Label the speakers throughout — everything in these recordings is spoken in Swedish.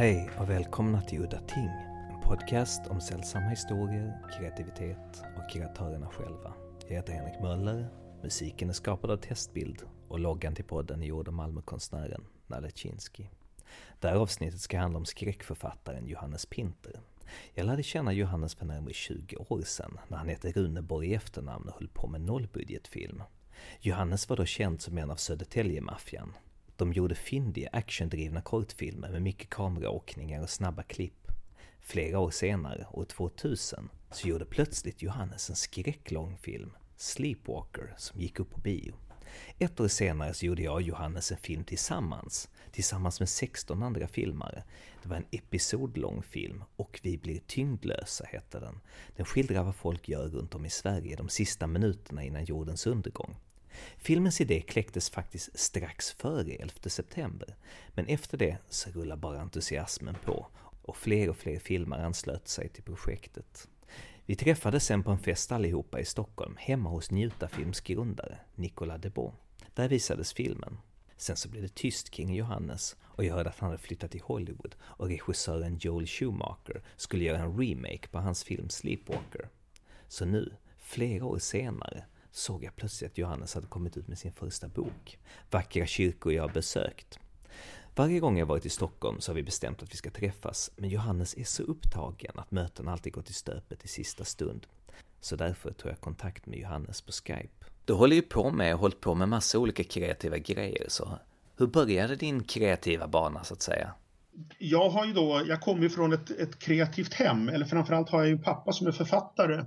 Speaker 1: Hej och välkomna till Udda Ting, en podcast om sällsamma historier, kreativitet och kreatörerna själva. Jag heter Henrik Möller, musiken är skapad av Testbild och loggan till podden är gjord av Malmökonstnären Nalecinski. Det här avsnittet ska handla om skräckförfattaren Johannes Pinter. Jag lärde känna Johannes för närmare 20 år sedan när han hette Runeborg i efternamn och höll på med nollbudgetfilm. Johannes var då känd som en av Södertäljemaffian de gjorde fyndiga actiondrivna kortfilmer med mycket kameraåkningar och snabba klipp. Flera år senare, år 2000, så gjorde plötsligt Johannes en skräcklångfilm, Sleepwalker, som gick upp på bio. Ett år senare så gjorde jag och Johannes en film tillsammans, tillsammans med 16 andra filmare. Det var en episodlång film, Och vi blir tyngdlösa hette den. Den skildrar vad folk gör runt om i Sverige de sista minuterna innan jordens undergång. Filmens idé kläcktes faktiskt strax före 11 september, men efter det så rullar bara entusiasmen på och fler och fler filmare anslöt sig till projektet. Vi träffades sen på en fest allihopa i Stockholm, hemma hos Njutafilms grundare, Nicolas Debo. Där visades filmen. Sen så blev det tyst kring Johannes och jag hörde att han hade flyttat till Hollywood och regissören Joel Schumacher skulle göra en remake på hans film Sleepwalker. Så nu, flera år senare, såg jag plötsligt att Johannes hade kommit ut med sin första bok, Vackra kyrkor jag har besökt. Varje gång jag varit i Stockholm så har vi bestämt att vi ska träffas, men Johannes är så upptagen att möten alltid gått i stöpet i sista stund. Så därför tog jag kontakt med Johannes på Skype. Du håller ju på med och hållit på med massa olika kreativa grejer, så hur började din kreativa bana så att säga?
Speaker 2: Jag har ju då, jag kommer ju från ett, ett kreativt hem, eller framförallt har jag ju en pappa som är författare.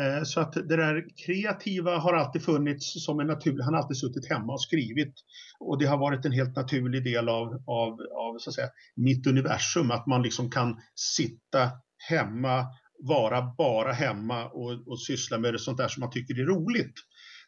Speaker 2: Eh, så att det där kreativa har alltid funnits som en naturlig, han har alltid suttit hemma och skrivit. Och det har varit en helt naturlig del av, av, av så att säga, mitt universum, att man liksom kan sitta hemma, vara bara hemma och, och syssla med det sånt där som man tycker är roligt.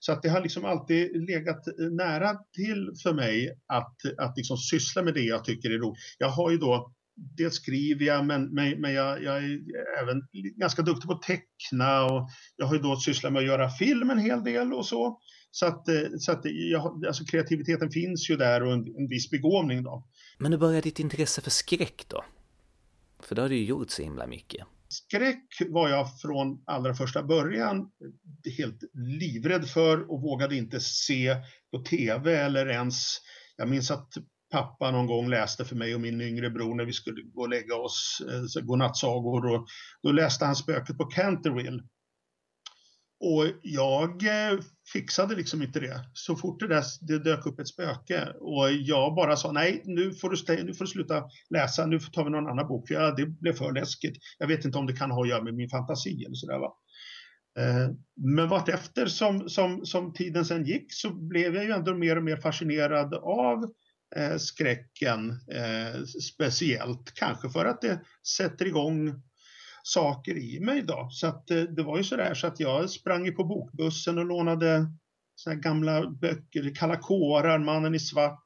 Speaker 2: Så att det har liksom alltid legat nära till för mig att, att liksom syssla med det jag tycker är roligt. Jag har ju då dels skriver jag, men, men, men jag, jag, är även ganska duktig på att teckna och jag har ju då sysslat med att göra film en hel del och så. Så att, eh, så att jag, alltså kreativiteten finns ju där och en, en viss begåvning då.
Speaker 1: Men hur började ditt intresse för skräck då? För det har du ju gjort så himla mycket.
Speaker 2: Skräck var jag från allra första början helt livrädd för och vågade inte se på tv eller ens jag minns att pappa någon gång läste för mig och min yngre bror när vi skulle gå och lägga oss eh, godnattsagor. Och då läste han Spöket på Canterville. Och jag eh, fixade liksom inte det. Så fort det, där, det dök upp ett spöke och jag bara sa nej, nu får du, nu får du sluta läsa, nu tar vi någon annan bok. Ja, det blev för läskigt. Jag vet inte om det kan ha att göra med min fantasi eller sådär. Va? Eh, men vartefter som, som, som tiden sen gick så blev jag ju ändå mer och mer fascinerad av eh, Eh, skräcken eh, speciellt. Kanske för att det sätter igång saker i mig då. Så att eh, det var ju sådär så att jag sprang på bokbussen och lånade såna gamla böcker, Kalla kårar, Mannen i svart.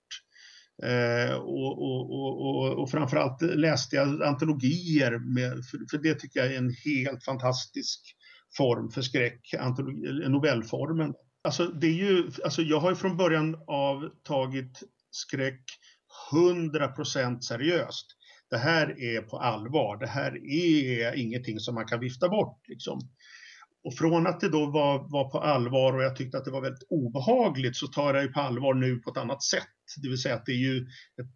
Speaker 2: Eh, och, och, och, och, framförallt läste jag antologier, med, för, för, det tycker jag är en helt fantastisk form för skräck, antologi, novellformen. Alltså, det är ju, alltså jag har ju från början av tagit skräck 100% seriöst. Det här är på allvar. Det här är ingenting som man kan vifta bort. Liksom. Och från att det då var, var på allvar och jag tyckte att det var väldigt obehagligt så tar jag det på allvar nu på ett annat sätt. Det vill säga att det är ju ett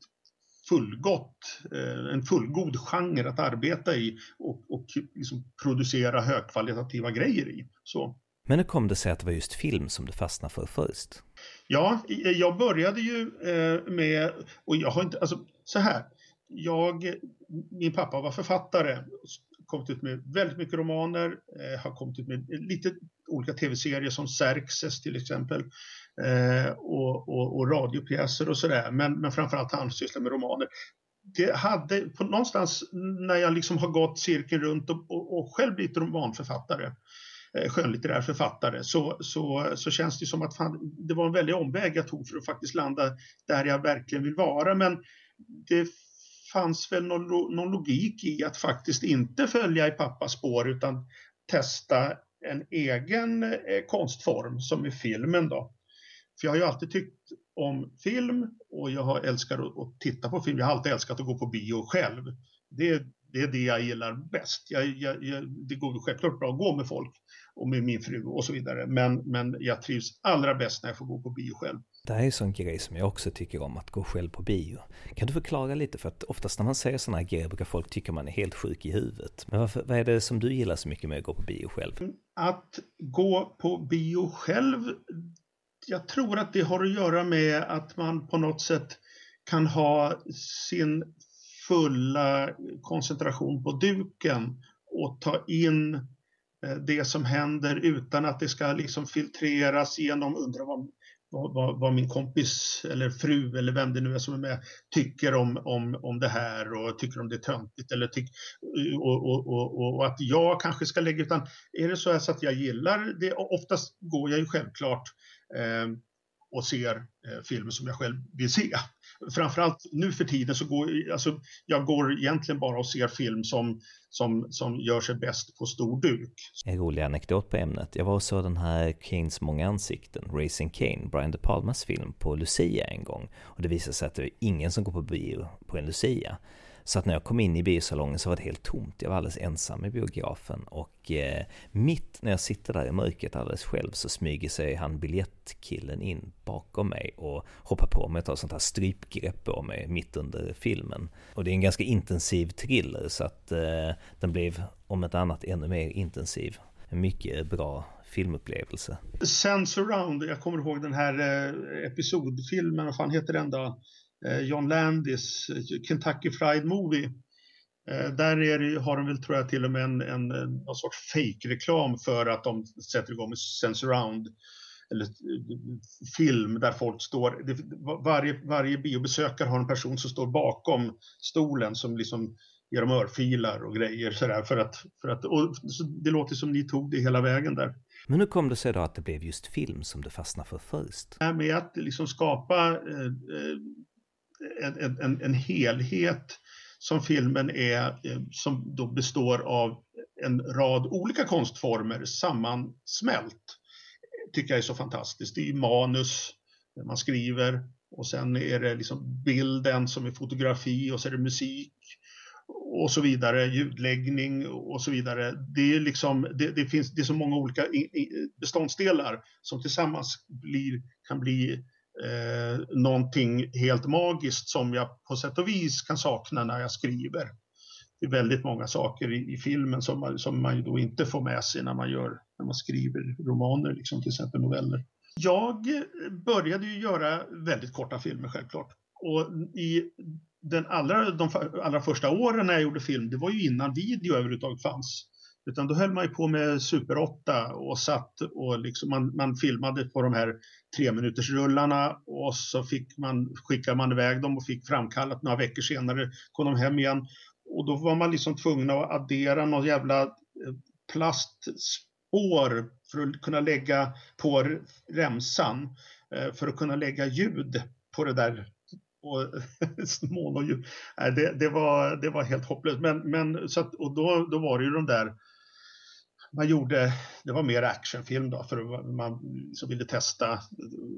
Speaker 2: fullgott, eh, en fullgod genre att arbeta i och, och liksom producera högkvalitativa grejer i. Så.
Speaker 1: Men hur kom det sig att det var just film som du fastnade för först?
Speaker 2: Ja, eh, jag började ju eh, med, och jag har inte, alltså så här. Jag, min pappa var författare, kommit ut med väldigt mycket romaner, eh, har kommit ut med lite olika tv-serier som Xerxes till exempel och, och, och radiopjäser och sådär. Men, men framförallt han sysslar med romaner. Det hade på någonstans när jag liksom har gått cirkeln runt och, och, och själv blivit romanförfattare Eh, Eh, skönlitterär författare så, så, så känns det som att fan, det var en väldig omväg jag tog för att faktiskt landa där jag verkligen vill vara. Men det fanns väl någon, någon logik i att faktiskt inte följa i pappas spår utan testa en egen eh, konstform som i filmen då. För jag har ju alltid tyckt om film och jag älskar att titta på film. Jag har alltid älskat att gå på bio själv. Det, det är det jag gillar bäst. Jag, jag, jag, det går självklart bra att gå med folk och med min fru och så vidare. Men, men jag trivs allra bäst när jag får gå på bio själv.
Speaker 1: Det här är en sån grej som jag också tycker om, att gå själv på bio. Kan du förklara lite? För att oftast när man säger sådana här grejer brukar folk tycka man är helt sjuk i huvudet. Men varför, vad är det som du gillar så mycket med att gå på bio själv?
Speaker 2: Att gå på bio själv, jag tror att det har att göra med att man på något sätt kan ha sin fulla koncentration på duken och ta in Eh, det som händer utan att det ska liksom filtreras genom, undra vad, vad, vad, min kompis eller fru eller vem det nu är som är med tycker om, om, om det här och tycker om det är töntigt eller tyck, och, och, och, och, att jag kanske ska lägga utan är det så att jag gillar det, oftast går jag ju självklart eh, och ser eh, filmer som jag själv vill se. Framförallt nu för tiden så går alltså, jag går egentligen bara och ser film som, som, som gör sig bäst på stor duk.
Speaker 1: En rolig anekdot på ämnet. Jag var och såg den här Kanes många ansikten, Racing Kane, Brian De Palmas film på Lucia en gång. Och det visade sig att det är ingen som går på bio på en Lucia. Så att när jag kom in i biosalongen så var det helt tomt. Jag var alldeles ensam i biografen och eh, mitt när jag sitter där i mörkret alldeles själv så smyger sig han biljettkillen in bakom mig och hoppar på mig och tar sånt här strypgrepp på mig mitt under filmen. Och det är en ganska intensiv thriller så att eh, den blev om ett annat ännu mer intensiv. En mycket bra filmupplevelse.
Speaker 2: Sense around, jag kommer ihåg den här eh, episodfilmen, vad fan heter den då? Eh, John Landis Kentucky Fried Movie. Eh, där är det, har de väl tror jag till och med en, en, någon sorts fake-reklam för att de sätter igång med Sensurround eller film där folk står, det, varje, varje biobesökare har en person som står bakom stolen som liksom ger dem örfilar och grejer sådär för att, för att och det låter som ni tog det hela vägen där.
Speaker 1: Men hur kom det sig då att det blev just film som du fastnade för först?
Speaker 2: Med att liksom skapa eh, en, en, en helhet som filmen är, eh, som då består av en rad olika konstformer sammansmält, tycker jag är så fantastiskt. Det är manus, man skriver och sen är det liksom bilden som är fotografi och så är det musik och så vidare, ljudläggning och så vidare. Det är, liksom, det, det finns, det är så många olika beståndsdelar som tillsammans blir, kan bli eh, någonting helt magiskt som jag på sätt och vis kan sakna när jag skriver. Det är väldigt många saker i, i filmen som man, som man då inte får med sig när man, gör, när man skriver romaner, liksom till exempel noveller. Jag började ju göra väldigt korta filmer självklart. Och i den allra, de allra första åren när jag gjorde film, det var ju innan video överhuvudtaget fanns. Utan då höll man ju på med Super 8 och satt och liksom man, man filmade på de här tre minuters rullarna och så fick man, skickade man iväg dem och fick framkallat några veckor senare, kom de hem igen. Och då var man liksom tvungen att addera någon jävla eh, plastspår för att kunna lägga på remsan eh, för att kunna lägga ljud på det där och monoljud. Det, det, var, det var helt hopplöst. Men, men, så att, och då, då var det ju de där man gjorde, det var mer actionfilm då för man så ville testa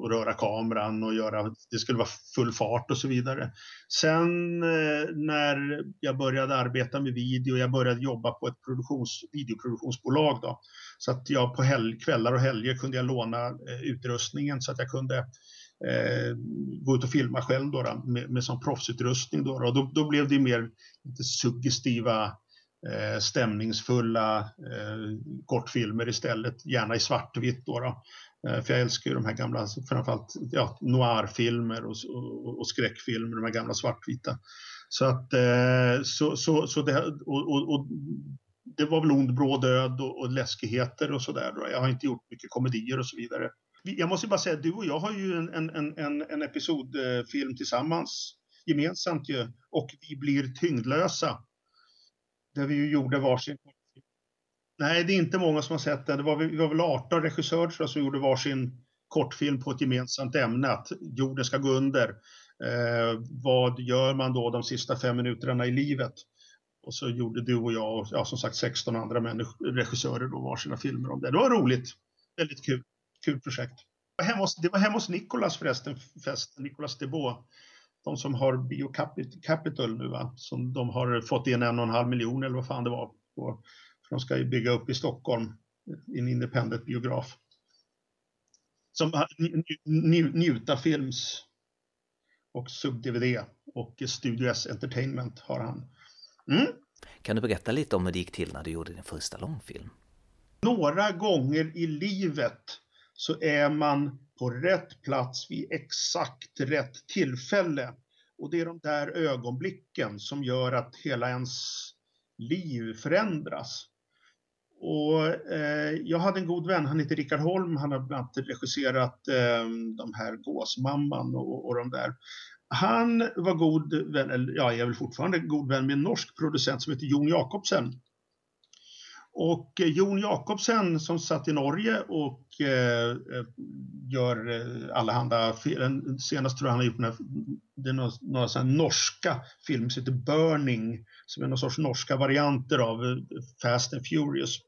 Speaker 2: och röra kameran och göra, det skulle vara full fart och så vidare. Sen eh, när jag började arbeta med video, jag började jobba på ett produktions, videoproduktionsbolag då. Så att jag på helg, kvällar och helger kunde jag låna eh, utrustningen så att jag kunde eh, gå ut och filma själv då, då med, med sån proffsutrustning. Då, då. Då, då blev det mer lite suggestiva Eh, stämningsfulla eh, kortfilmer istället, gärna i svartvitt. Då, då. Eh, för jag älskar ju de här gamla, framförallt ja, noirfilmer och, och, och skräckfilmer, de här gamla svartvita. Så att, eh, så, så, så det, och, och, och, det var väl ond, bråd död och, och läskigheter och sådär. Jag har inte gjort mycket komedier och så vidare. Jag måste bara säga, du och jag har ju en, en, en, en episodfilm tillsammans gemensamt ju och vi blir tyngdlösa där vi ju gjorde varsin Nej, det är inte många som har sett det. Det var, vi var väl 18 regissörer som gjorde varsin kortfilm på ett gemensamt ämne, att jorden ska gå under. Eh, vad gör man då de sista fem minuterna i livet? Och så gjorde du och jag och ja, som sagt 16 andra regissörer då varsina filmer om det. Det var roligt. Väldigt kul. Kul projekt. Hemma hos, det var hemma hos Nicolas förresten, festen, Nicolas Debo. De som har Biocapital nu va, som de har fått in en och en halv miljon eller vad fan det var. På, för de ska ju bygga upp i Stockholm, i en independent biograf. Som Njuta Films och Sub-DVD och Studio S Entertainment har han.
Speaker 1: Mm. Kan du berätta lite om hur det gick till när du gjorde din första långfilm?
Speaker 2: Några gånger i livet så är man på rätt plats vid exakt rätt tillfälle. Och det är de där ögonblicken som gör att hela ens liv förändras. Och, eh, jag hade en god vän, han heter Rickard Holm, han har bland annat regisserat eh, de här Gåsmamman och, och de där. Han var god vän, eller ja, jag är väl fortfarande god vän med en norsk producent som heter Jon Jakobsen. Och eh, Jon Jakobsen som satt i Norge och eh, eh gör eh, allehanda allehanda, senast tror jag han har gjort några, det är några, några norska filmer som heter Burning, som är någon sorts norska varianter av Fast and Furious.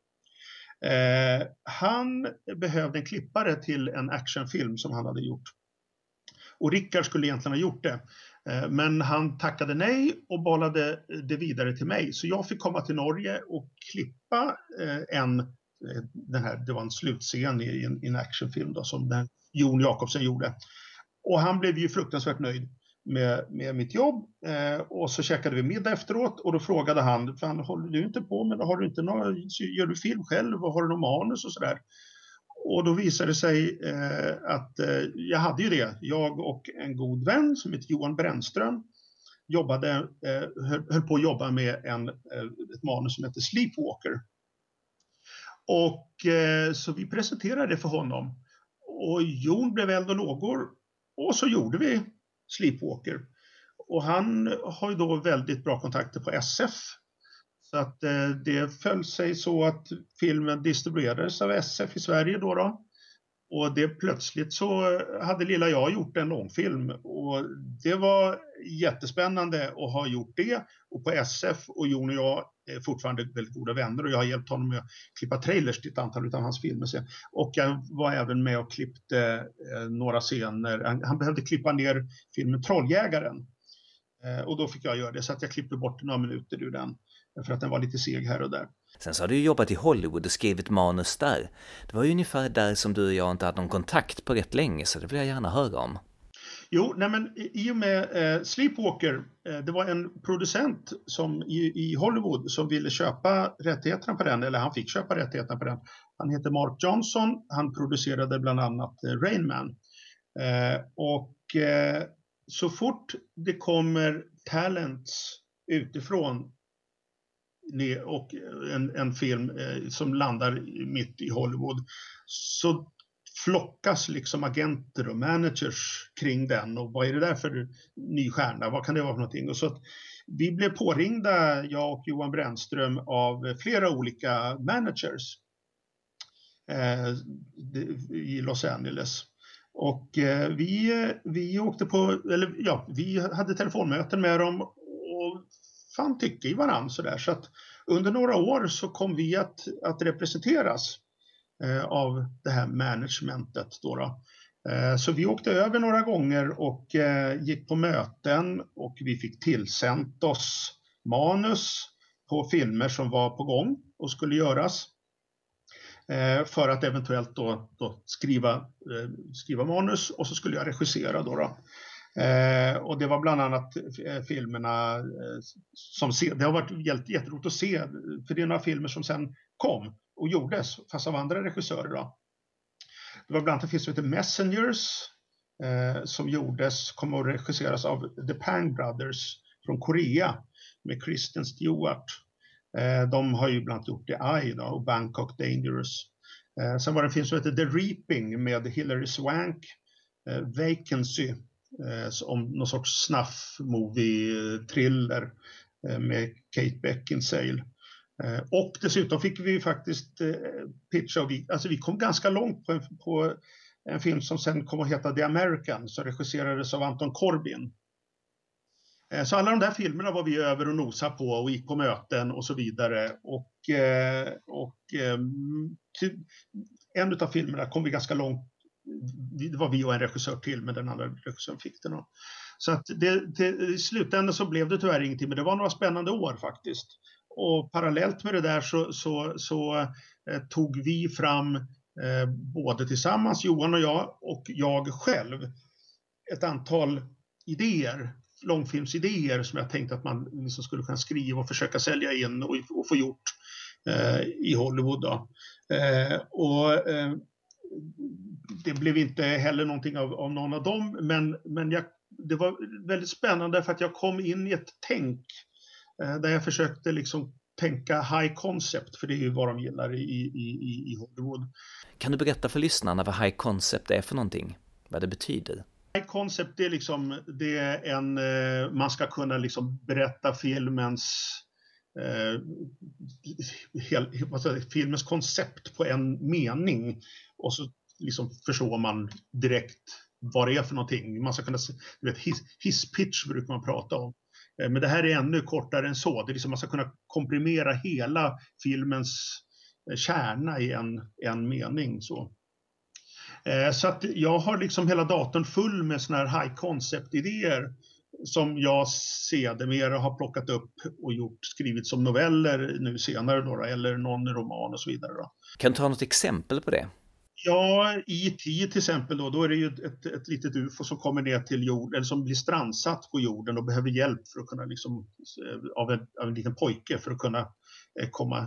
Speaker 2: Eh, han behövde en klippare till en actionfilm som han hade gjort. Och Rickard skulle egentligen ha gjort det. Eh, men han tackade nej och bollade eh, det vidare till mig. Så jag fick komma till Norge och klippa eh, en, den här, det var en slutscen i en, en actionfilm då, som den Jon Jakobsen gjorde. Och han blev ju fruktansvärt nöjd med, med mitt jobb. Eh, och så käkade vi middag efteråt och då frågade han, fan håller du inte på med, har du inte några, gör du film själv och har du något manus och sådär? Och då visade det sig eh, att eh, jag hade ju det. Jag och en god vän som heter Johan Brännström jobbade, eh, höll, höll, på att jobba med en, eh, ett manus som heter Sleepwalker. Och eh, så vi presenterade det för honom. Och Jon blev eld och lågor och så gjorde vi Sleepwalker. Och han har ju då väldigt bra kontakter på SF så att eh, det föll sig så att filmen distribuerades av SF i Sverige då. då. Och det plötsligt så hade lilla jag gjort en långfilm och det var jättespännande att ha gjort det. Och på SF och Jon och jag är fortfarande väldigt goda vänner och jag har hjälpt honom med att klippa trailers till ett antal av hans filmer sen. Och jag var även med och klippte eh, några scener. Han, behövde klippa ner filmen Trolljägaren. Eh, och då fick jag göra det så att jag klippte bort några minuter ur den för att den var lite seg här och där.
Speaker 1: Sen så har du jobbat i Hollywood och skrivit manus där. Det var ju ungefär där som du och jag inte hade någon kontakt på rätt länge, så det vill jag gärna höra om.
Speaker 2: Jo, nej men i och med eh, Sleepwalker, eh, det var en producent som, i, i, Hollywood som ville köpa rättigheterna på den, eller han fick köpa rättigheterna på den. Han heter Mark Johnson, han producerade bland annat eh, Rain Man. Eh, och eh, så fort det kommer talents utifrån och en, en film eh, som landar mitt i Hollywood så flockas liksom agenter och managers kring den och vad är det där för ny stjärna, vad kan det vara för någonting? Och så att vi blev påringda, jag och Johan Brännström, av flera olika managers eh, i Los Angeles. Och eh, vi, eh, vi åkte på, eller ja, vi hade telefonmöten med dem fan tycke i varandra så där. Så att under några år så kom vi att, att representeras eh, av det här managementet. Då, då. Eh, så vi åkte över några gånger och eh, gick på möten och vi fick tillsänt oss manus på filmer som var på gång och skulle göras eh, för att eventuellt då, då skriva, eh, skriva manus och så skulle jag regissera. Då, då. Eh, och det var bland annat eh, filmerna eh, som se, det har varit jätteroligt att se, för det är några filmer som sen kom och gjordes, fast av andra regissörer. Då. Det var bland annat en film som heter Messengers eh, som gjordes, kom att regisseras av The Pang Brothers från Korea med Kristen Stewart. Eh, de har ju bland annat gjort The Eye då, och Bangkok Dangerous. Eh, sen var det en film som heter The Reaping med Hilary Swank, eh, Vacancy Eh, om någon sorts snuff-movie-thriller eh, med Kate Beckinsale. Eh, och dessutom fick vi faktiskt pitcha, och vi, alltså vi kom ganska långt på en, på en film som sen kom att heta The American, som regisserades av Anton Corbin. Så alla de där filmerna var vi över och nosade på och gick på möten och så vidare. Och, och ehm, en av filmerna kom vi ganska långt det var vi och en regissör till, men den andra regissören fick den. Så att det, det, i slutändan så blev det tyvärr ingenting, men det var några spännande år faktiskt. Och parallellt med det där så, så, så eh, tog vi fram, eh, både tillsammans, Johan och jag, och jag själv, ett antal idéer, långfilmsidéer som jag tänkte att man liksom skulle kunna skriva och försöka sälja in och, och få gjort eh, i Hollywood. Då. Eh, och, eh, det blev inte heller någonting av, av någon av dem, men, men jag, det var väldigt spännande för att jag kom in i ett tänk eh, där jag försökte liksom tänka high concept, för det är ju vad de gillar i, i, i Hollywood.
Speaker 1: Kan du berätta för lyssnarna vad high concept är för någonting? Vad det betyder?
Speaker 2: High concept, det är liksom, det är en, eh, man ska kunna liksom berätta filmens eh, hel, filmens koncept på en mening och så liksom förstår man direkt vad det är för någonting. Man ska kunna, du vet, his, hisspitch brukar man prata om. Eh, men det här är ännu kortare än så. Det är liksom man ska kunna komprimera hela filmens eh, kärna i en, en mening. Så. Eh, så att jag har liksom hela datorn full med såna här high concept-idéer som jag sedermera har plockat upp och gjort, skrivit som noveller nu senare då, eller någon roman och så vidare. Då.
Speaker 1: Kan du ta något exempel på det?
Speaker 2: Ja, IT till exempel då, då är det ju ett, ett litet UFO som kommer ner till jorden, eller som blir strandsatt på jorden och behöver hjälp för att kunna liksom, eh, av en, av en liten pojke för att kunna eh, komma,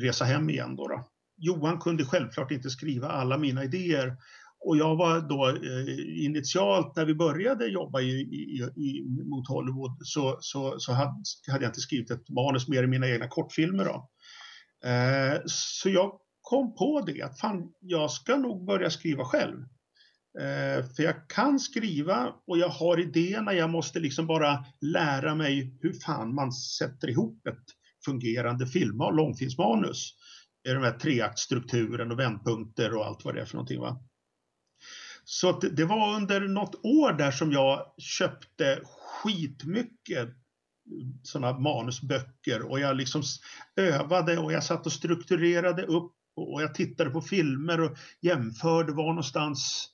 Speaker 2: resa hem igen då, då. Johan kunde självklart inte skriva alla mina idéer och jag var då eh, initialt när vi började jobba i, i, i, mot Hollywood så, så, så hade, hade, jag inte skrivit ett manus mer i mina egna kortfilmer. Då. Eh, så jag kom på det att fan, jag ska nog börja skriva själv. Eh, för jag kan skriva och jag har idéerna, jag måste liksom bara lära mig hur fan man sätter ihop ett fungerande film och långfilmsmanus. Den här treaktstrukturen och vändpunkter och allt vad det är för någonting. Va? Så det, det var under något år där som jag köpte skitmycket sådana manusböcker och jag liksom övade och jag satt och strukturerade upp och jag tittade på filmer och jämförde var någonstans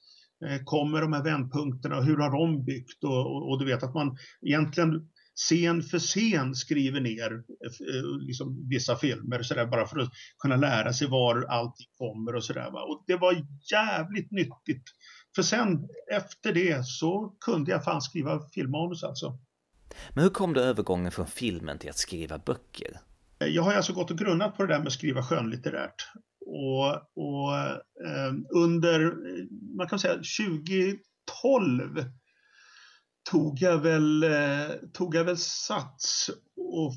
Speaker 2: eh, kommer de här vändpunkterna och hur har de byggt och, och, och, du vet att man egentligen scen för scen skriver ner eh, liksom, vissa filmer så där, bara för att kunna lära sig var allting kommer och sådär. Och det var jävligt nyttigt. För sen efter det så kunde jag fan skriva filmmanus alltså.
Speaker 1: Men hur kom du övergången från filmen till att skriva böcker?
Speaker 2: Jag har alltså gått och grunnat på det där med att skriva skönlitterärt. Och, och eh, under, man kan säga 2012 tog jag väl, eh, tog jag väl sats och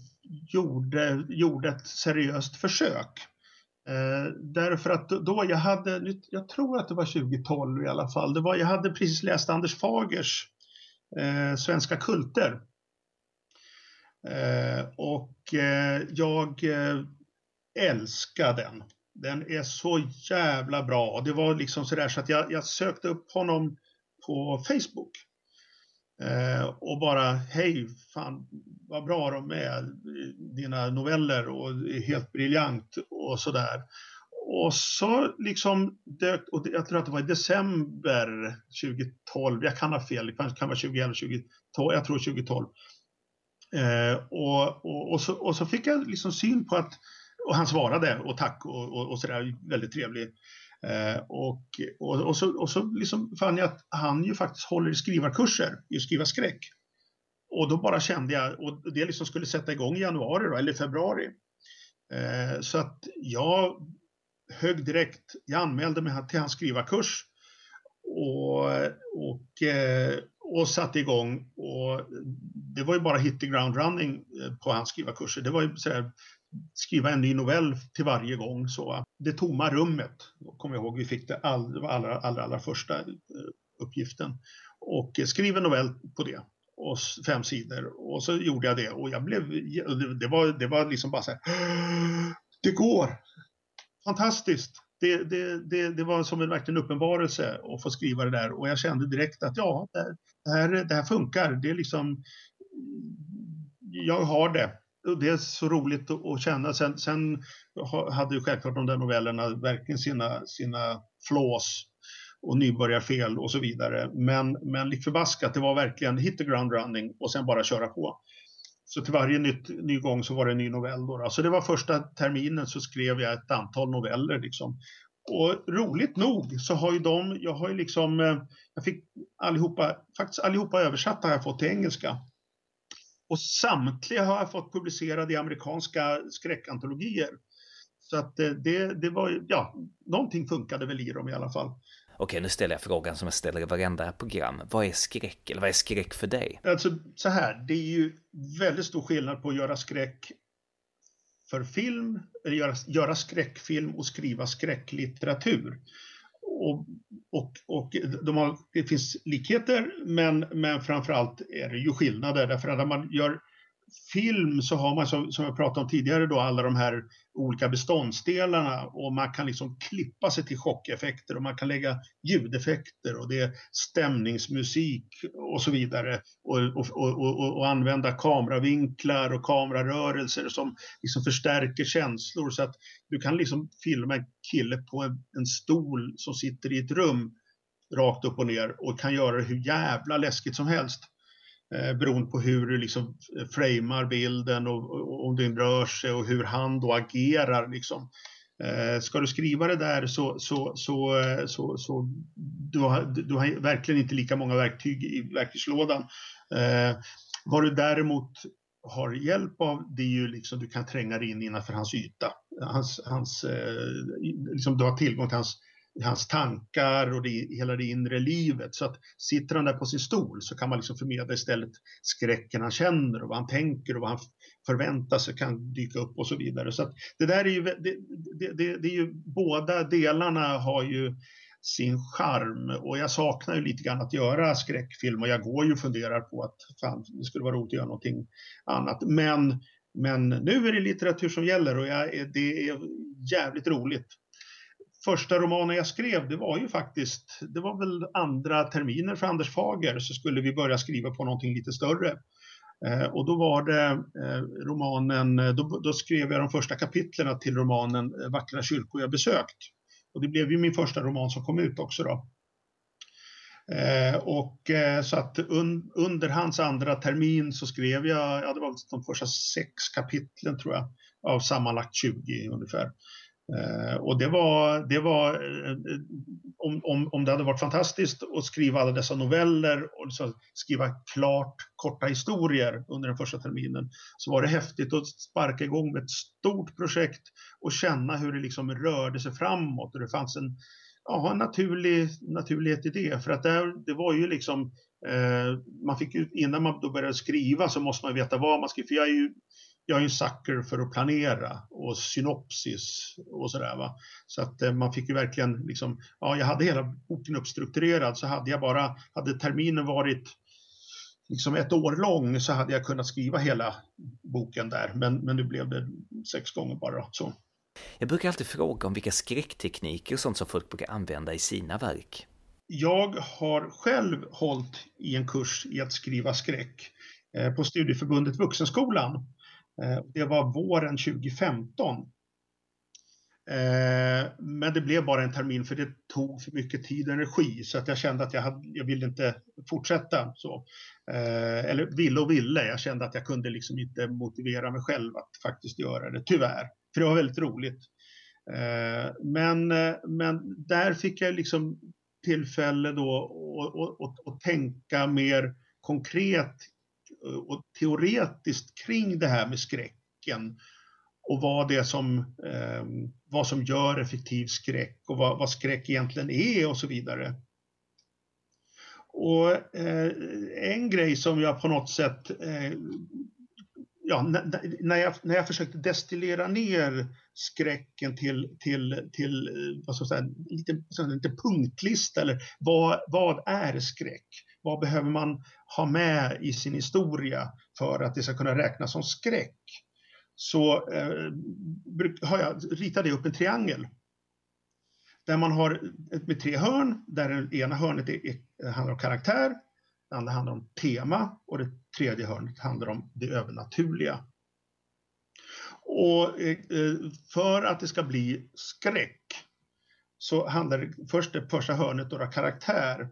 Speaker 2: gjorde, gjorde ett seriöst försök. Eh, därför att då jag hade, jag tror att det var 2012 i alla fall, det var, jag hade precis läst Anders Fagers eh, Svenska kulter. Eh, och eh, jag eh, älskar den. Den är så jävla bra. Det var liksom sådär så att jag, jag sökte upp honom på Facebook. Eh, och bara, hej, fan vad bra de är, dina noveller och helt briljant och sådär. Och så liksom dök, och jag tror att det var i december 2012, jag kan ha fel, det kan vara 2011, 2012, jag tror 2012. Eh, och, och, och, så, och så fick jag liksom syn på att, och han svarade och tack och, och, och sådär, väldigt trevlig. Eh, och, och, och, så, och så liksom fann jag att han ju faktiskt håller i skrivarkurser i att skriva skräck. Och då bara kände jag, och det liksom skulle sätta igång i januari då, eller februari. Eh, så att jag högg direkt, jag anmälde mig till hans skrivarkurs och, och, eh, och satte igång. Och det var ju bara hit the ground running eh, på hans skrivarkurser. Det var ju så här, skriva en ny novell till varje gång. Så eh, det tomma rummet, kommer jag ihåg, vi fick det all, allra, allra, allra första eh, uppgiften. Och eh, skrev en novell på det och fem sidor och så gjorde jag det och jag blev, det var, det var liksom bara så här, det går! Fantastiskt! Det, det, det, det var som en verkligen uppenbarelse att få skriva det där och jag kände direkt att ja, det här, det här funkar. Det är liksom, jag har det det är så roligt att känna. Sen, sen hade ju självklart de där novellerna verkligen sina, sina flås. och nybörjarfel och så vidare. Men, men lik förbaskat, det var verkligen hit the ground running och sen bara köra på. Så till varje nytt, ny gång så var det en ny novell. Då. Så det var första terminen så skrev jag ett antal noveller. Liksom. Och roligt nog så har ju de, jag har ju liksom, eh, jag fick allihopa, faktiskt allihopa översatta har jag fått till engelska. Och samtliga har jag fått publicerade i amerikanska skräckantologier. Så att eh, det, det var, ja, någonting funkade väl i dem i alla fall.
Speaker 1: Okej, nu ställer jag frågan som jag ställer i varenda program. Vad är skräck? Eller vad är skräck för dig?
Speaker 2: Alltså så här, det är ju väldigt stor skillnad på att göra skräck för film, eller göra, göra skräckfilm och skriva skräcklitteratur. Och, och, och de har, det finns likheter men, men framförallt är det ju skillnader därför att när man gör film så har man som, som jag pratade om tidigare då alla de här olika beståndsdelarna och man kan liksom klippa sig till chockeffekter och man kan lägga ljudeffekter och det är stämningsmusik och så vidare och, och, och, och använda kameravinklar och kamerarörelser som liksom förstärker känslor. Så att du kan liksom filma en kille på en, en stol som sitter i ett rum rakt upp och ner och kan göra det hur jävla läskigt som helst eh, beroende på hur du liksom eh, framar bilden och, och om den rör sig och hur han då agerar. Liksom. Eh, ska du skriva det där så, så, så, eh, så, så du, har, du har verkligen inte lika många verktyg i verktygslådan. Eh, vad du däremot har hjälp av det är ju liksom du kan tränga dig in innanför hans yta. Hans, hans, eh, liksom du har tillgång till hans hans tankar och det, hela det inre livet. Så att sitter han där på sin stol så kan man liksom förmedla istället skräcken han känner och vad han tänker och vad han förväntar sig kan dyka upp och så vidare. Så att det där är ju, det, det, det, det är ju båda delarna har ju sin charm och jag saknar ju lite grann att göra skräckfilm och jag går ju och funderar på att fan, det skulle vara roligt att göra någonting annat. Men, men nu är det litteratur som gäller och jag, det är jävligt roligt första romanen jag skrev, det var ju faktiskt, det var väl andra terminer för Anders Fager, så skulle vi börja skriva på någonting lite större. Eh, och då var det eh, romanen, eh, då, då, skrev jag de första kapitlen till romanen eh, Vackra kyrkor jag besökt. Och det blev ju min första roman som kom ut också då. Eh, och eh, så att un, under hans andra termin så skrev jag, ja det var de första sex kapitlen tror jag, av sammanlagt 20 ungefär. Eh, och det var, det var eh, eh, om, om, om det hade varit fantastiskt att skriva alla dessa noveller och så skriva klart korta historier under den första terminen så var det häftigt att sparka igång med ett stort projekt och känna hur det liksom rörde sig framåt och det fanns en, ja, en naturlig, naturlighet i det. För att det, det var ju liksom eh, man fick ju, innan man då började skriva så måste man veta vad man skriver. För jag är ju jag är en sucker för att planera och synopsis och sådär. Va? Så att eh, man fick ju verkligen liksom, ja jag hade hela boken uppstrukturerad så hade jag bara, hade terminen varit liksom ett år lång så hade jag kunnat skriva hela boken där. Men, men nu blev det sex gånger bara. Så.
Speaker 1: Jag brukar alltid fråga om vilka skräcktekniker och sånt som folk brukar använda i sina verk.
Speaker 2: Jag har själv hållit i en kurs i att skriva skräck eh, på Studieförbundet Vuxenskolan. Eh, det var våren 2015. Eh, men det blev bara en termin för det tog för mycket tid och energi så att jag kände att jag, hade, jag ville inte fortsätta så. Eh, eller ville och ville, jag kände att jag kunde liksom inte motivera mig själv att faktiskt göra det, tyvärr. För det var väldigt roligt. Men, men där fick jag liksom tillfälle då att tänka mer konkret Eh, och teoretiskt kring det här med skräcken och vad det är som, eh, vad som gör effektiv skräck och vad, vad skräck egentligen är och så vidare. Och eh, en grej som jag på något sätt, eh, ja, när, jag, när jag försökte destillera ner skräcken till, till, till eh, vad ska jag säga, lite, lite punktlista eller vad, vad är skräck? Vad behöver man ha med i sin historia för att det ska kunna räknas som skräck? Så eh, har jag ritat upp en triangel. Där man har med tre hörn, där det ena hörnet är, är, handlar om karaktär, det andra handlar om tema och det tredje hörnet handlar om det övernaturliga. Och eh, eh för att det ska bli skräck så handlar det först det första hörnet om karaktär.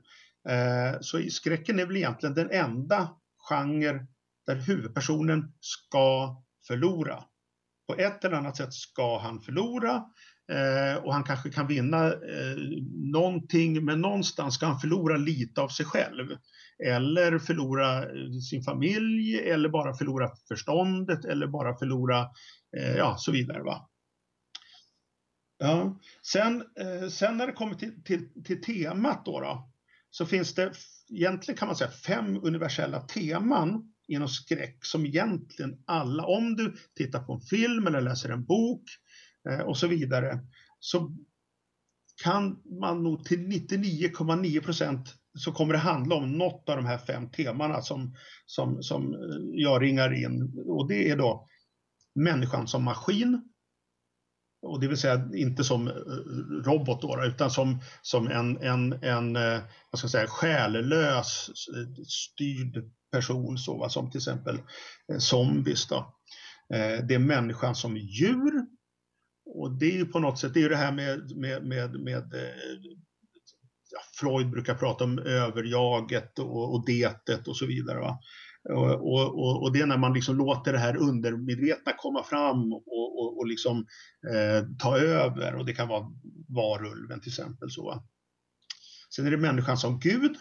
Speaker 2: Eh, så skräcken är väl egentligen den enda genre där huvudpersonen ska förlora. På ett eller annat sätt ska han förlora eh, och han kanske kan vinna eh, någonting men någonstans ska han förlora lite av sig själv. Eller förlora sin familj eller bara förlora förståndet eller bara förlora, ja så vidare. Va? Ja. Sen, sen när det kommer till, till, till temat då, då, så finns det egentligen kan man säga fem universella teman inom skräck som egentligen alla, om du tittar på en film eller läser en bok eh, och så vidare, så kan man nog till 99,9 procent så kommer det handla om något av de här fem temana som, som, som eh, jag ringar in. Och det är då människan som maskin, och det vill säga inte som eh, robot då, utan som, som en, en, en eh, vad ska jag säga, själlös eh, styrd person, så, va? som till exempel zombies. Då. Det är människan som djur. Och det är ju på något sätt, det är det här med, med, med, med ja, Freud brukar prata om överjaget och, och detet och så vidare. Va? Och, och, och, det är när man liksom låter det här undermedvetna komma fram och, och, och liksom, eh, ta över och det kan vara varulven till exempel. Så. Sen är det människan som Gud.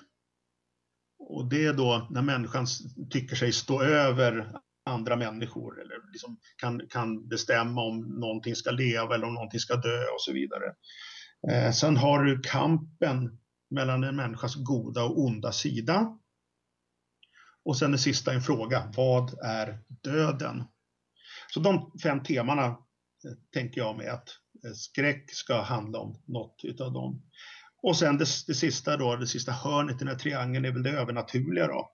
Speaker 2: Och det är då när människan tycker sig stå över andra människor eller liksom kan, kan bestämma om någonting ska leva eller om någonting ska dö och så vidare. Eh, sen har du kampen mellan en människas goda och onda sida. Och sen det sista en fråga, vad är döden? Så de fem temana eh, tänker jag med att eh, skräck ska handla om något utav dem. Och sen det, det sista då, det sista hörnet i den här triangeln är väl det övernaturliga då.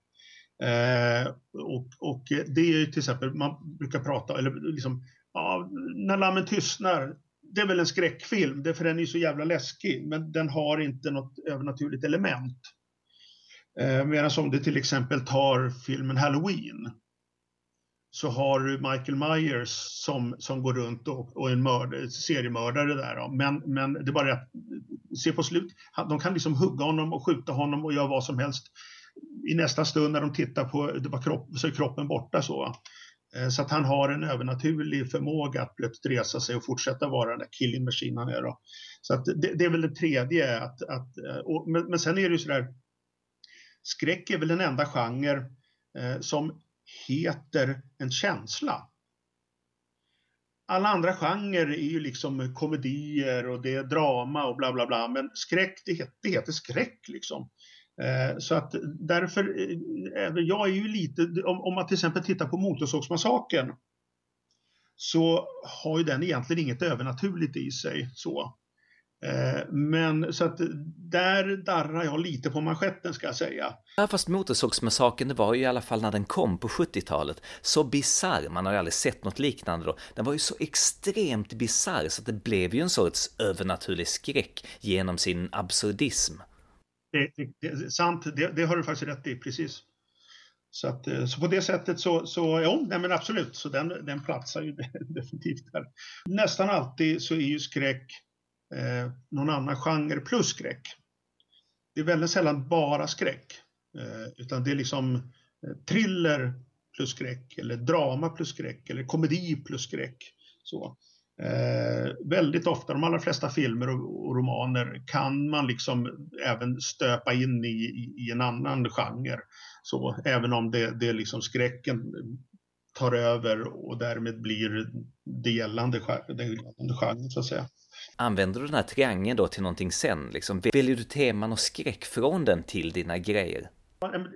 Speaker 2: Eh, och, och, det är ju till exempel, man brukar prata, eller liksom, ja, när lammen tystnar, det är väl en skräckfilm, det, för den är så jävla läskig, men den har inte något övernaturligt element. Eh, medan om du till exempel tar filmen Halloween så har du Michael Myers som, som går runt och, och en mörd, seriemördare där. Då. Men, men det är bara att se på slut, de kan liksom hugga honom och skjuta honom och göra vad som helst. I nästa stund när de tittar på det var kropp, så är kroppen borta. så. Eh, så att han har en övernaturlig förmåga att plötsligt resa sig och fortsätta vara den där killing machine han är. Då. Så att det, det är väl det tredje. Att, att, eh, och, men, men sen är det ju sådär, skräck är väl den enda genre eh, som heter en känsla. Alla andra genrer är ju liksom komedier och det är drama och bla bla bla, men skräck, det heter, det heter skräck liksom. Eh, så att därför, eh, jag är ju lite, om, om man till exempel tittar på Motorsågsmassakern så har ju den egentligen inget övernaturligt i sig. så. Eh, men så att där darrar jag lite på manschetten ska jag säga.
Speaker 1: Ja, fast Motorsågsmassakern, det var ju i alla fall när den kom på 70-talet, så bisarr, man har ju aldrig sett något liknande då. Den var ju så extremt bisarr så att det blev ju en sorts övernaturlig skräck genom sin absurdism.
Speaker 2: Det, det, det, sant, det, det, har du faktiskt rätt i, precis. Så, att, eh, så på det sättet så, så ja, nej men absolut, så den, den platsar ju definitivt där. Nästan alltid så är ju skräck eh, någon annan genre plus skräck. Det är väldigt sällan bara skräck, eh, utan det är liksom eh, thriller plus skräck eller drama plus skräck eller komedi plus skräck. Så. Eh, väldigt ofta, de allra flesta filmer och, och, romaner kan man liksom även stöpa in i, i, i en annan genre. Så även om det, det liksom skräcken tar över och därmed blir det gällande, den gällande genren så att säga.
Speaker 1: Använder du den här triangeln då till någonting sen? Liksom? Väljer du teman och skräck från den till dina grejer?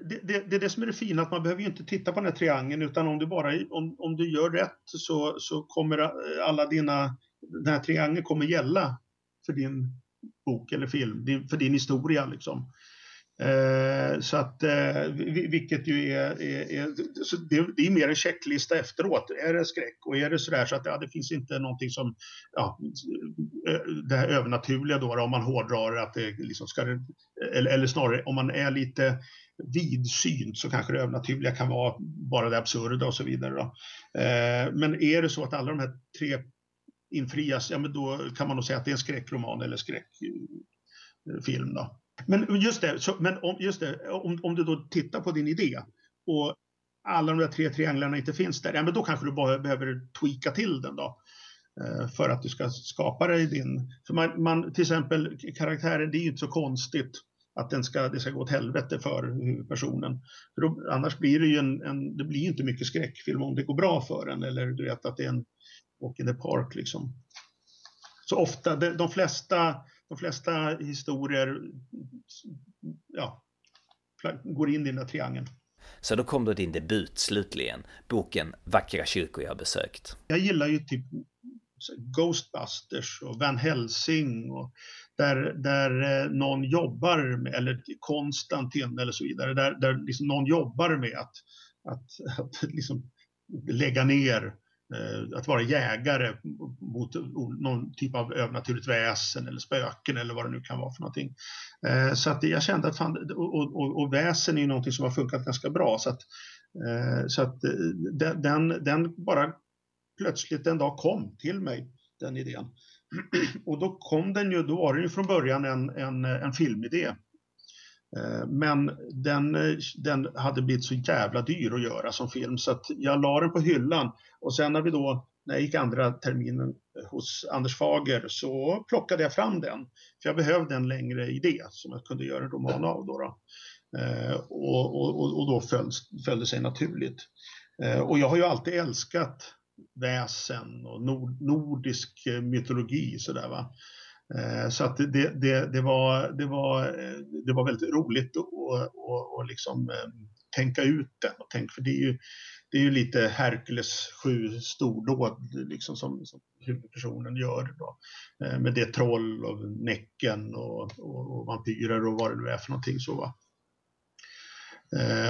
Speaker 2: Det, det, det, är det som är det fina, att man behöver ju inte titta på den här triangeln utan om du bara om, om du gör rätt så, så kommer eh, alla dina, den här triangeln kommer gälla för din bok eller film, din, för din historia liksom. Eh, så att, eh, vilket ju är, är, är det, det, är mer en checklista efteråt. Är det skräck och är det sådär så att ja, det finns inte någonting som, ja, eh, det här övernaturliga då, om man hårdrar att det liksom ska, eller, eller snarare om man är lite vidsynt så kanske det övernaturliga kan vara bara det absurda och så vidare. Då. Eh, men är det så att alla de här tre infrias, ja men då kan man nog säga att det är en skräckroman eller skräckfilm. Då. Men just det, så, men om, just det om, om du då tittar på din idé och alla de där tre trianglarna inte finns där, ja men då kanske du bara behöver tweaka till den då. Eh, för att du ska skapa dig din... För man, man, till exempel karaktären, det är ju inte så konstigt att den ska, det ska gå åt helvete för huvudpersonen. För då, annars blir det ju en, en, det blir inte mycket skräckfilm om det går bra för den eller du vet att det är en walk in the park liksom. Så ofta, de, de flesta, de flesta historier ja, går in i den där triangeln.
Speaker 1: Så då kom då din debut slutligen, boken Vackra kyrkor jag besökt.
Speaker 2: Jag gillar ju typ Ghostbusters och Van Helsing och där, där eh, någon jobbar, med, eller Konstantin eller så vidare, där, där liksom någon jobbar med att, att, att liksom lägga ner Eh, att vara jägare mot någon typ av övernaturligt väsen eller spöken eller vad det nu kan vara för någonting. Eh, så att jag kände att fan, och, och, och väsen är ju någonting som har funkat ganska bra så att, eh, så att den, den bara plötsligt en dag kom till mig, den idén. Och då kom den ju, då var det ju från början en, en, en filmidé. Eh, men den, eh, den hade blivit så jävla dyr att göra som film så att jag la den på hyllan och sen när vi då, när jag gick andra terminen hos Anders Fager så plockade jag fram den. För jag behövde en längre idé som jag kunde göra en roman av. Då, då. Eh, och, och, och, då föll, föll det sig naturligt. Eh, och jag har ju alltid älskat väsen och nord, nordisk eh, mytologi sådär va. Eh, så att det, det, det, var, det, var, eh, det var väldigt roligt att och liksom eh, tänka ut den. Och tänk, för det är ju, det är ju lite Herkules sju stordåd liksom som, som huvudpersonen gör. Då. Med det troll och Näcken och, och, och vampyrer och vad det nu är för någonting. Så, va?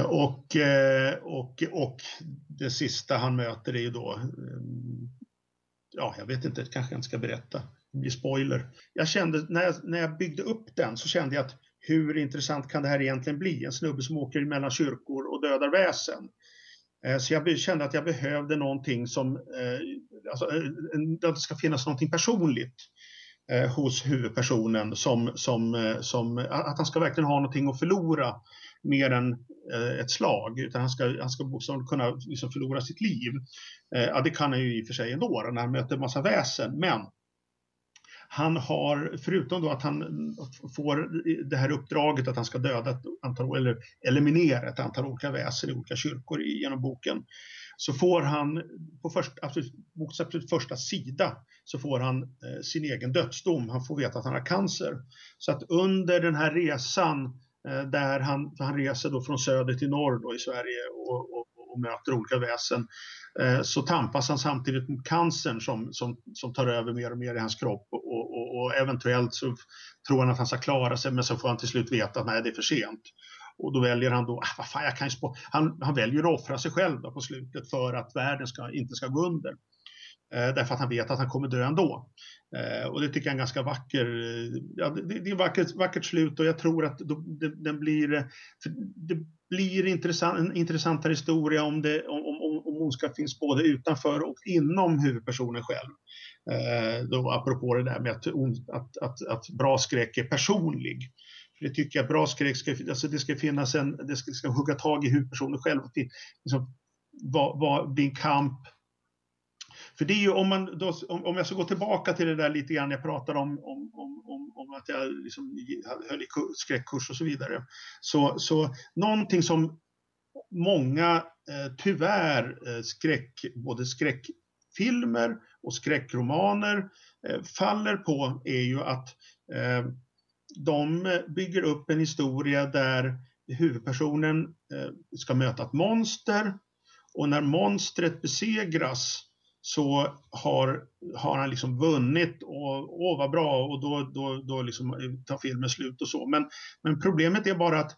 Speaker 2: Och, och, och det sista han möter är ju då, ja jag vet inte, kanske jag inte ska berätta, blir spoiler. Jag kände, när jag, när jag byggde upp den så kände jag att hur intressant kan det här egentligen bli? En snubbe som åker mellan kyrkor och dödar väsen. Eh, så jag kände att jag behövde någonting som, eh, alltså, eh, att det ska finnas någonting personligt hos huvudpersonen som, som, som, att han ska verkligen ha någonting att förlora mer än ett slag, utan han ska, han ska bokstavligt kunna liksom förlora sitt liv. Ja, det kan han ju i och för sig ändå när han möter en massa väsen, men han har, förutom då att han får det här uppdraget att han ska döda ett antal, eller eliminera ett antal olika väsen i olika kyrkor genom boken, så får han på först, absolut, bokens absolut första sida så får han eh, sin egen dödsdom. Han får veta att han har cancer. Så att under den här resan Eh, där han, han reser då från söder till norr då i Sverige och, och, och möter olika väsen. Eh, så tampas han samtidigt mot cancern som, som, som tar över mer och mer i hans kropp och, och, eventuellt så tror han att han ska klara sig men så får han till slut veta att nej det är för sent. Och då väljer han då, ah, vad fan, jag kan han, han väljer att offra sig själv på slutet för att världen ska, inte ska gå under. Eh, därför att han vet att han kommer dö ändå. Eh, och det tycker jag är en ganska vacker, eh, ja, det, det är vackert, vackert slut och jag tror att det, den blir, det blir intressant, en intressantare historia om, det, om, om, om ondska finns både utanför och inom huvudpersonen själv. Eh, då apropå det där med att, att, att, att bra skräck är personlig. För det tycker jag, bra skräck ska, alltså det ska finnas en, det ska, ska hugga tag i huvudpersonen själv. Liksom, vad, vad din kamp för det är ju om man då, om, om jag ska gå tillbaka till det där lite grann jag pratade om, om, om, om, om att jag liksom höll i skräckkurs och så vidare. Så, så någonting som många eh, tyvärr eh, skräck, både skräckfilmer och skräckromaner eh, faller på är ju att eh, de bygger upp en historia där huvudpersonen eh, ska möta ett monster och när monstret besegras så har, har han liksom vunnit och åh vad bra och då, då, då liksom tar filmen slut och så. Men, men problemet är bara att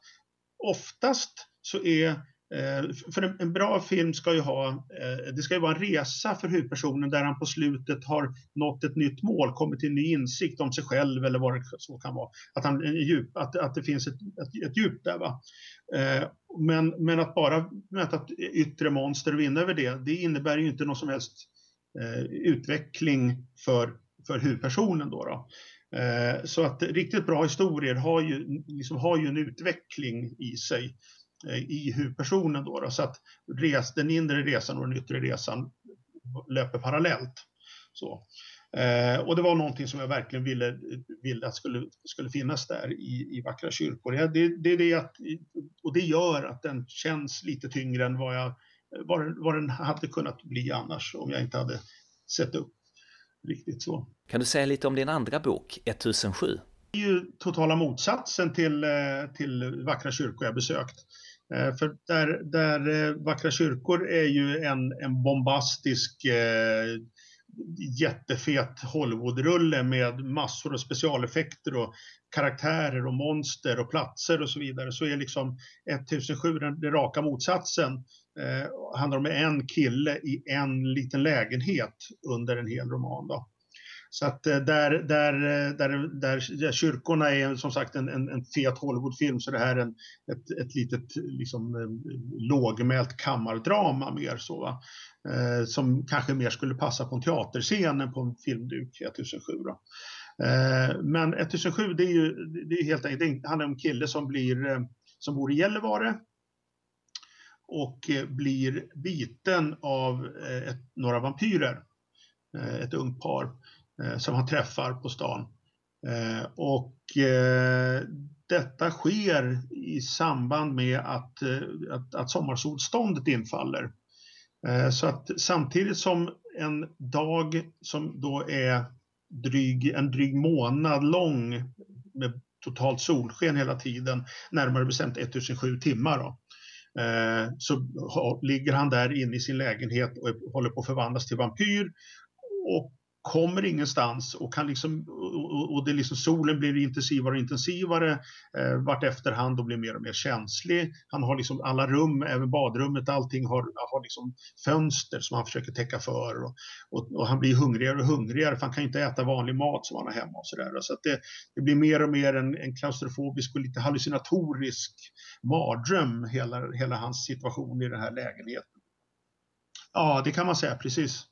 Speaker 2: oftast så är eh, för en, en, bra film ska ju ha, eh, det ska ju vara en resa för huvudpersonen där han på slutet har nått ett nytt mål, kommit till en ny insikt om sig själv eller vad det så kan vara. Att, han, djup, att, att det finns ett, ett, ett djup där. Va? Eh, men, men att bara möta ett yttre monster och vinna över det, det innebär ju inte någon som helst eh, Eh, utveckling för, för huvudpersonen. Då, då. Eh, så att riktigt bra historier har ju, liksom har ju en utveckling i sig eh, i huvudpersonen. Då, då, så att res, den inre resan och den yttre resan löper parallellt. Så. Eh, och det var någonting som jag verkligen ville, ville att skulle, skulle finnas där i, i Vackra kyrkor. Det, det, det att, och det gör att den känns lite tyngre än vad, jag, vad, vad den hade kunnat bli annars om jag inte hade sett upp riktigt så.
Speaker 1: Kan du säga lite om din andra bok, 1007?
Speaker 2: Det är ju totala motsatsen till, eh, till Vackra kyrkor jag besökt. Eh, för där, där eh, Vackra kyrkor är ju en, en bombastisk jättefet Hollywoodrulle med massor av specialeffekter och karaktärer och monster och platser och så vidare så är liksom 1007 den, den raka motsatsen. Eh, handlar om en kille i en liten lägenhet under en hel roman. Då. Så att eh, där, där, eh, där, där, där kyrkorna är som sagt en, en, en fet Hollywoodfilm så det här är en, ett, ett litet liksom, eh, lågmält kammardrama mer så. Va? Eh, som kanske mer skulle passa på en teaterscen än på en filmduk 1007. Då. Eh, men 1007 det är ju det är helt enkelt, det handlar om en kille som, blir, som bor i Gällivare och blir biten av ett, några vampyrer. Ett ungt par Eh, som han träffar på stan. Eh, och eh, detta sker i samband med att, att, att sommarsolståndet infaller. Så att samtidigt som en dag som då är dryg, en dryg månad lång med totalt solsken hela tiden, närmare bestämt 1007 timmar. Då. Så ligger han där inne i sin lägenhet och håller på att förvandlas till vampyr och kommer ingenstans och, kan liksom, och, det liksom, solen blir intensivare och intensivare eh, vart efterhand och blir mer och mer känslig. Han har liksom alla rum, även badrummet, allting har, har liksom fönster som han försöker täcka för och, och, och, han blir hungrigare och hungrigare för han kan inte äta vanlig mat som han har hemma och sådär. Så att det, det, blir mer och mer en, en klaustrofobisk och lite hallucinatorisk mardröm hela, hela hans situation i den här lägenheten. Ja, det kan man säga, precis.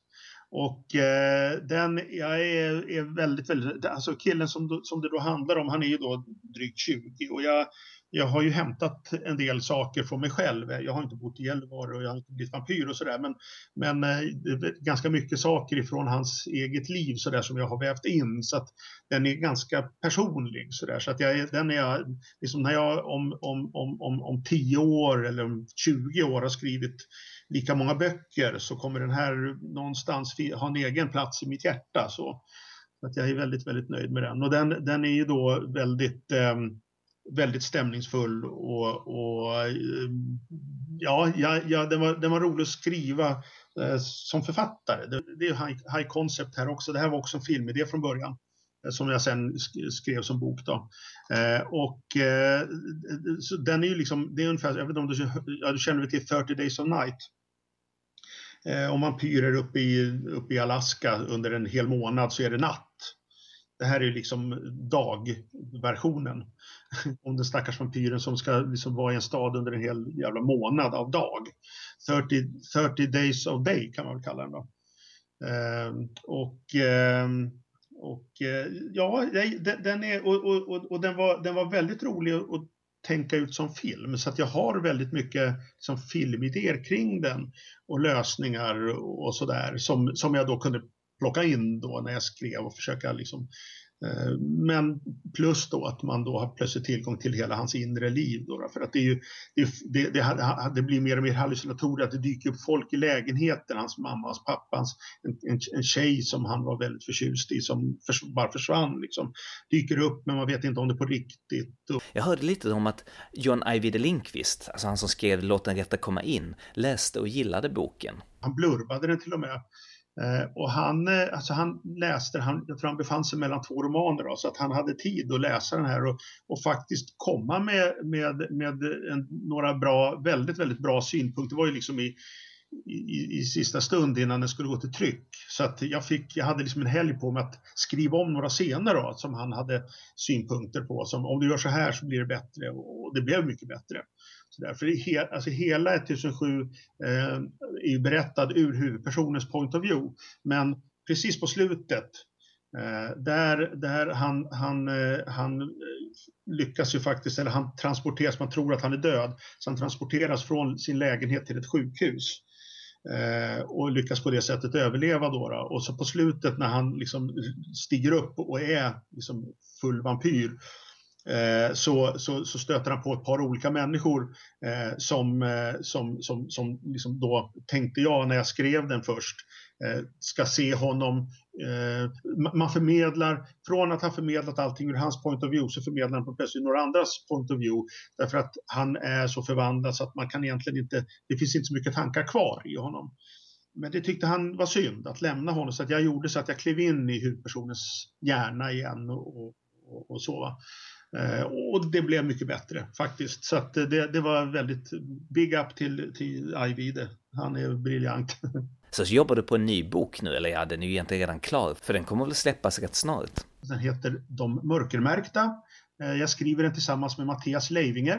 Speaker 2: Och eh, den, jag är, är, väldigt, väldigt, alltså killen som, som det då handlar om, han är ju då drygt 20 och jag, jag har ju hämtat en del saker från mig själv. Jag har inte bott i Gällivare och jag har inte blivit vampyr och sådär, men, men eh, ganska mycket saker ifrån hans eget liv sådär som jag har vävt in. Så att den är ganska personlig sådär. Så att jag, den är jag, liksom när jag om, om, om, om, om 10 år eller om 20 år har skrivit lika många böcker så kommer den här någonstans ha en egen plats i mitt hjärta. Så, att jag är väldigt, väldigt nöjd med den. Och den, den är ju då väldigt, eh, väldigt stämningsfull och, och ehm, ja, ja, ja den, var, den var rolig att skriva eh, som författare. Det, det är high, high, concept här också. Det här var också en filmidé från början eh, som jag sen skrev som bok. Då. Eh, och eh, så den är ju liksom, det är ungefär, jag vet inte om du, ja, du känner till 30 Days of Night? Eh, om om vampyrer uppe i, uppe i Alaska under en hel månad så är det natt. Det här är liksom dagversionen. om den stackars vampyren som ska liksom vara i en stad under en hel jävla månad av dag. 30, 30 days of day kan man väl kalla den då. Eh, och eh, och ja, den, är, och, och, och, den, var, den var väldigt rolig att tänka ut som film. Så att jag har väldigt mycket liksom, filmidéer kring den och lösningar och sådär som, som jag då kunde plocka in då när jag skrev och försöka liksom Eh, men plus då att man då har plötsligt tillgång till hela hans inre liv. Då, för att det, är ju, det, det, det, blir mer och mer hallucinatoriskt att det dyker upp folk i lägenheten, hans mamma, hans pappa, hans, en, en, en tjej som han var väldigt förtjust i som förs, bara försvann. Liksom. Dyker upp men man vet inte om det är på riktigt.
Speaker 1: Jag hörde lite om att John Ajvide Lindqvist, alltså han som skrev Låt den rätta komma in, läste och gillade boken.
Speaker 2: Han blurbade den till och med. Eh, och han, eh, alltså han läste, han, jag tror han befann sig mellan två romaner då, så att han hade tid att läsa den här och, och faktiskt komma med, med, med en, några bra, väldigt, väldigt bra synpunkter. Det var ju liksom i, i, i, sista stund innan den skulle gå till tryck. Så att jag, fick, jag hade liksom en helg på mig att skriva om några scener då, som han hade synpunkter på. Som om du gör så här så blir det bättre och det blev mycket bättre. Så därför är he, alltså hela 1007 eh, är ju berättad ur huvudpersonens point of view. Men precis på slutet Eh, där där han, han, eh, han lyckas ju faktiskt, eller han transporteras, man tror att han är död, så han transporteras från sin lägenhet till ett sjukhus. Eh, och lyckas på det sättet överleva då, då, Och så på slutet när han liksom stiger upp och är liksom full vampyr eh, Eh, så, så, så, stöter han på ett par olika människor eh, som, eh, som, som, som liksom då tänkte jag när jag skrev den först Eh, ska se honom. Eh, man förmedlar, från att ha förmedlat allting ur hans point of view så förmedlar han plötsligt några andras point of view. Därför att han är så förvandlad så att man kan egentligen inte, det finns inte så mycket tankar kvar i honom. Men det tyckte han var synd att lämna honom så att jag gjorde så att jag klev in i huvudpersonens hjärna igen och, och, och så. Eh, och det blev mycket bättre faktiskt. Så att det, det var väldigt big up till, till Ajvide. Han är briljant.
Speaker 1: Så jobbar du på en ny bok nu, eller ja, den är ju egentligen redan klar, för den kommer väl släppas rätt snart?
Speaker 2: Den heter De mörkermärkta. Eh, jag skriver den tillsammans med Mattias Leivinger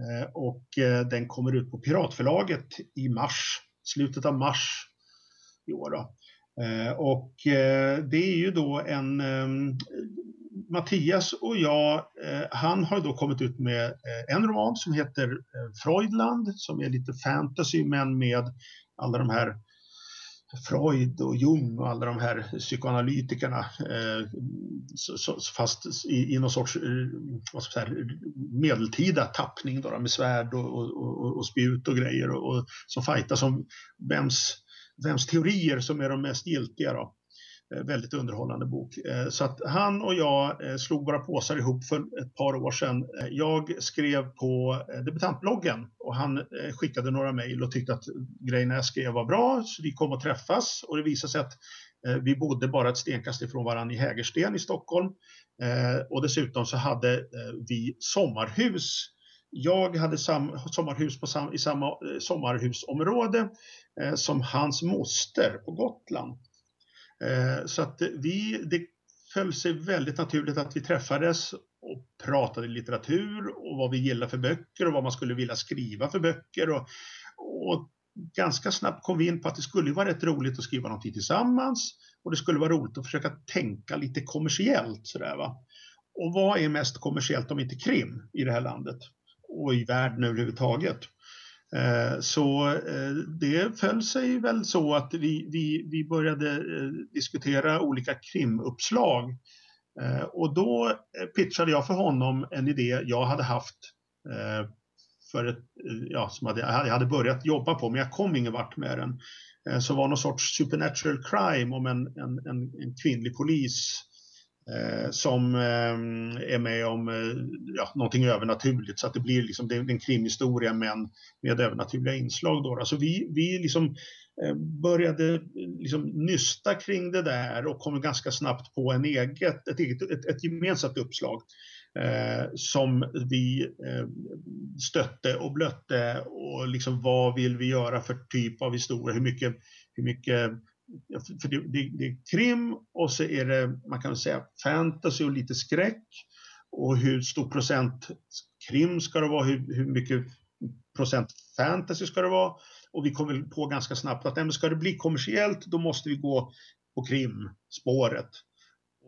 Speaker 2: eh, och eh, den kommer ut på Piratförlaget i mars, slutet av mars i år. Då. Och det är ju då en Mattias och jag, eh, han har då kommit ut med eh, en roman som heter eh, Freudland som är lite fantasy men med alla de här Freud och Jung och alla de här psykoanalytikerna eh, så, fast i, i någon sorts vad ska jag säga, medeltida tappning då, med svärd och, och, och, och spjut och grejer och, och som fightas om vems, vems teorier som är de mest giltiga. Då. Eh, väldigt underhållande bok. Eh, så att han och jag eh, slog våra påsar ihop för ett par år sedan. Jag skrev på debutantbloggen och han skickade några mejl och tyckte att grejerna jag skrev var bra så vi kom och träffas och det visade sig att vi bodde bara ett stenkast ifrån varandra i Hägersten i Stockholm och dessutom så hade vi sommarhus jag hade sam, sommarhus på sam, i samma sommarhusområde eh, som hans moster på Gotland. Eh, så att vi, det föll sig väldigt naturligt att vi träffades och pratade litteratur och vad vi gillar för böcker och vad man skulle vilja skriva för böcker. Och, och ganska snabbt kom vi in på att det skulle vara rätt roligt att skriva någonting tillsammans och det skulle vara roligt att försöka tänka lite kommersiellt. Sådär, va? Och vad är mest kommersiellt om inte krim i det här landet och i världen överhuvudtaget? Eh, så eh, det föll sig väl så att vi, vi, vi började eh, diskutera olika krimuppslag. Och då pitchade jag för honom en idé jag hade haft för ett, ja, som hade, jag hade börjat jobba på, men jag kom ingen vart med den. Som var någon sorts supernatural crime om en, en, en, en kvinnlig polis eh, Eh, som eh, är med om eh, ja, någonting övernaturligt så att det blir liksom, det är en krimhistoria men med övernaturliga inslag. Då. Alltså vi, vi liksom, eh, började eh, liksom nysta kring det där och kom ganska snabbt på en eget, ett, eget, ett, ett gemensamt uppslag. Eh, som vi eh, stötte och blötte och liksom vad vill vi göra för typ av historia, hur mycket, hur mycket för det, det, det, är krim och så är det, man kan säga fantasy och lite skräck. Och hur stor procent krim ska det vara, hur, hur mycket procent fantasy ska det vara? Och vi kom väl på ganska snabbt att ska det bli kommersiellt då måste vi gå på krimspåret.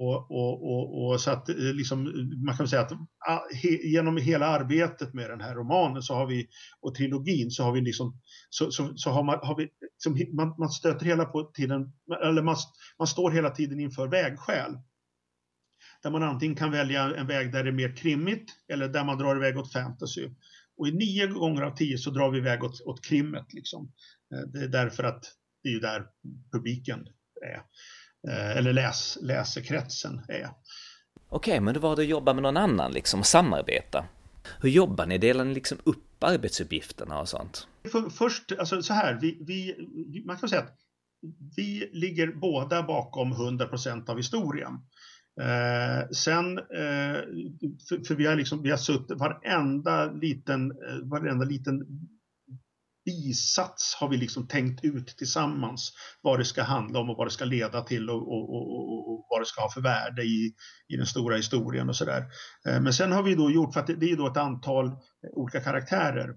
Speaker 2: Och, och, och, och, så att eh, liksom, man kan säga att ah, he, genom hela arbetet med den här romanen så har vi, och trilogin så har vi liksom, så, så, så har man, har vi, liksom, man, man stöter hela på tiden, eller man, man står hela tiden inför vägskäl. Där man antingen kan välja en väg där det är mer krimmigt eller där man drar iväg åt fantasy. Och i nio gånger av tio så drar vi iväg åt, åt krimmet. Liksom. Eh, det är därför att det är där publiken är. Eh, eller läs, läsekretsen är.
Speaker 1: Okej, men då var det att jobba med någon annan liksom, och samarbeta. Hur jobbar ni? Delar ni liksom upp arbetsuppgifterna och sånt?
Speaker 2: För, först, alltså så här, vi, vi, man kan säga att vi ligger båda bakom 100% av historien. Eh, sen, eh, för, för, vi har liksom, vi har suttit varenda liten, eh, varenda liten bisats har vi liksom tänkt ut tillsammans vad det ska handla om och vad det ska leda till och, och, och, och vad det ska ha för värde i, i den stora historien och sådär. Eh, men sen har vi då gjort, för att det, det är då ett antal eh, olika karaktärer.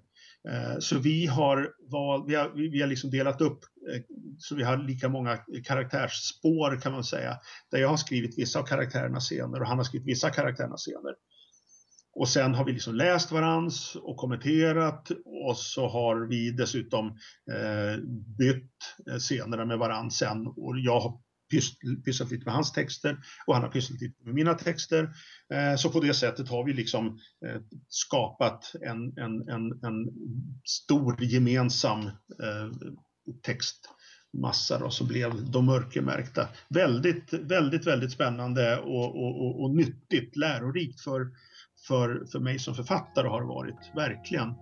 Speaker 2: Eh, så vi har, val, vi har, vi har liksom delat upp eh, så vi har lika många karaktärsspår kan man säga. Där jag har skrivit vissa av karaktärernas scener och han har skrivit vissa av karaktärernas scener. Och sen har vi liksom läst varans och kommenterat och så har vi dessutom eh, bytt eh, scenerna med varandra sen och jag har pysslat lite med hans texter och han har pysslat lite med mina texter. Eh, så på det sättet har vi liksom eh, skapat en, en, en, en stor gemensam eh, textmassa då, som blev de mörkermärkta. Väldigt, väldigt, väldigt spännande och, och, och, och nyttigt, lärorikt för för, för mig som författare har det varit, verkligen.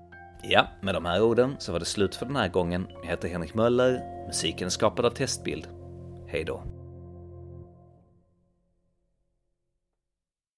Speaker 1: Ja, med de här orden så var det slut för den här gången. Jag heter Henrik Möller, musiken är skapad av Testbild. Hej då.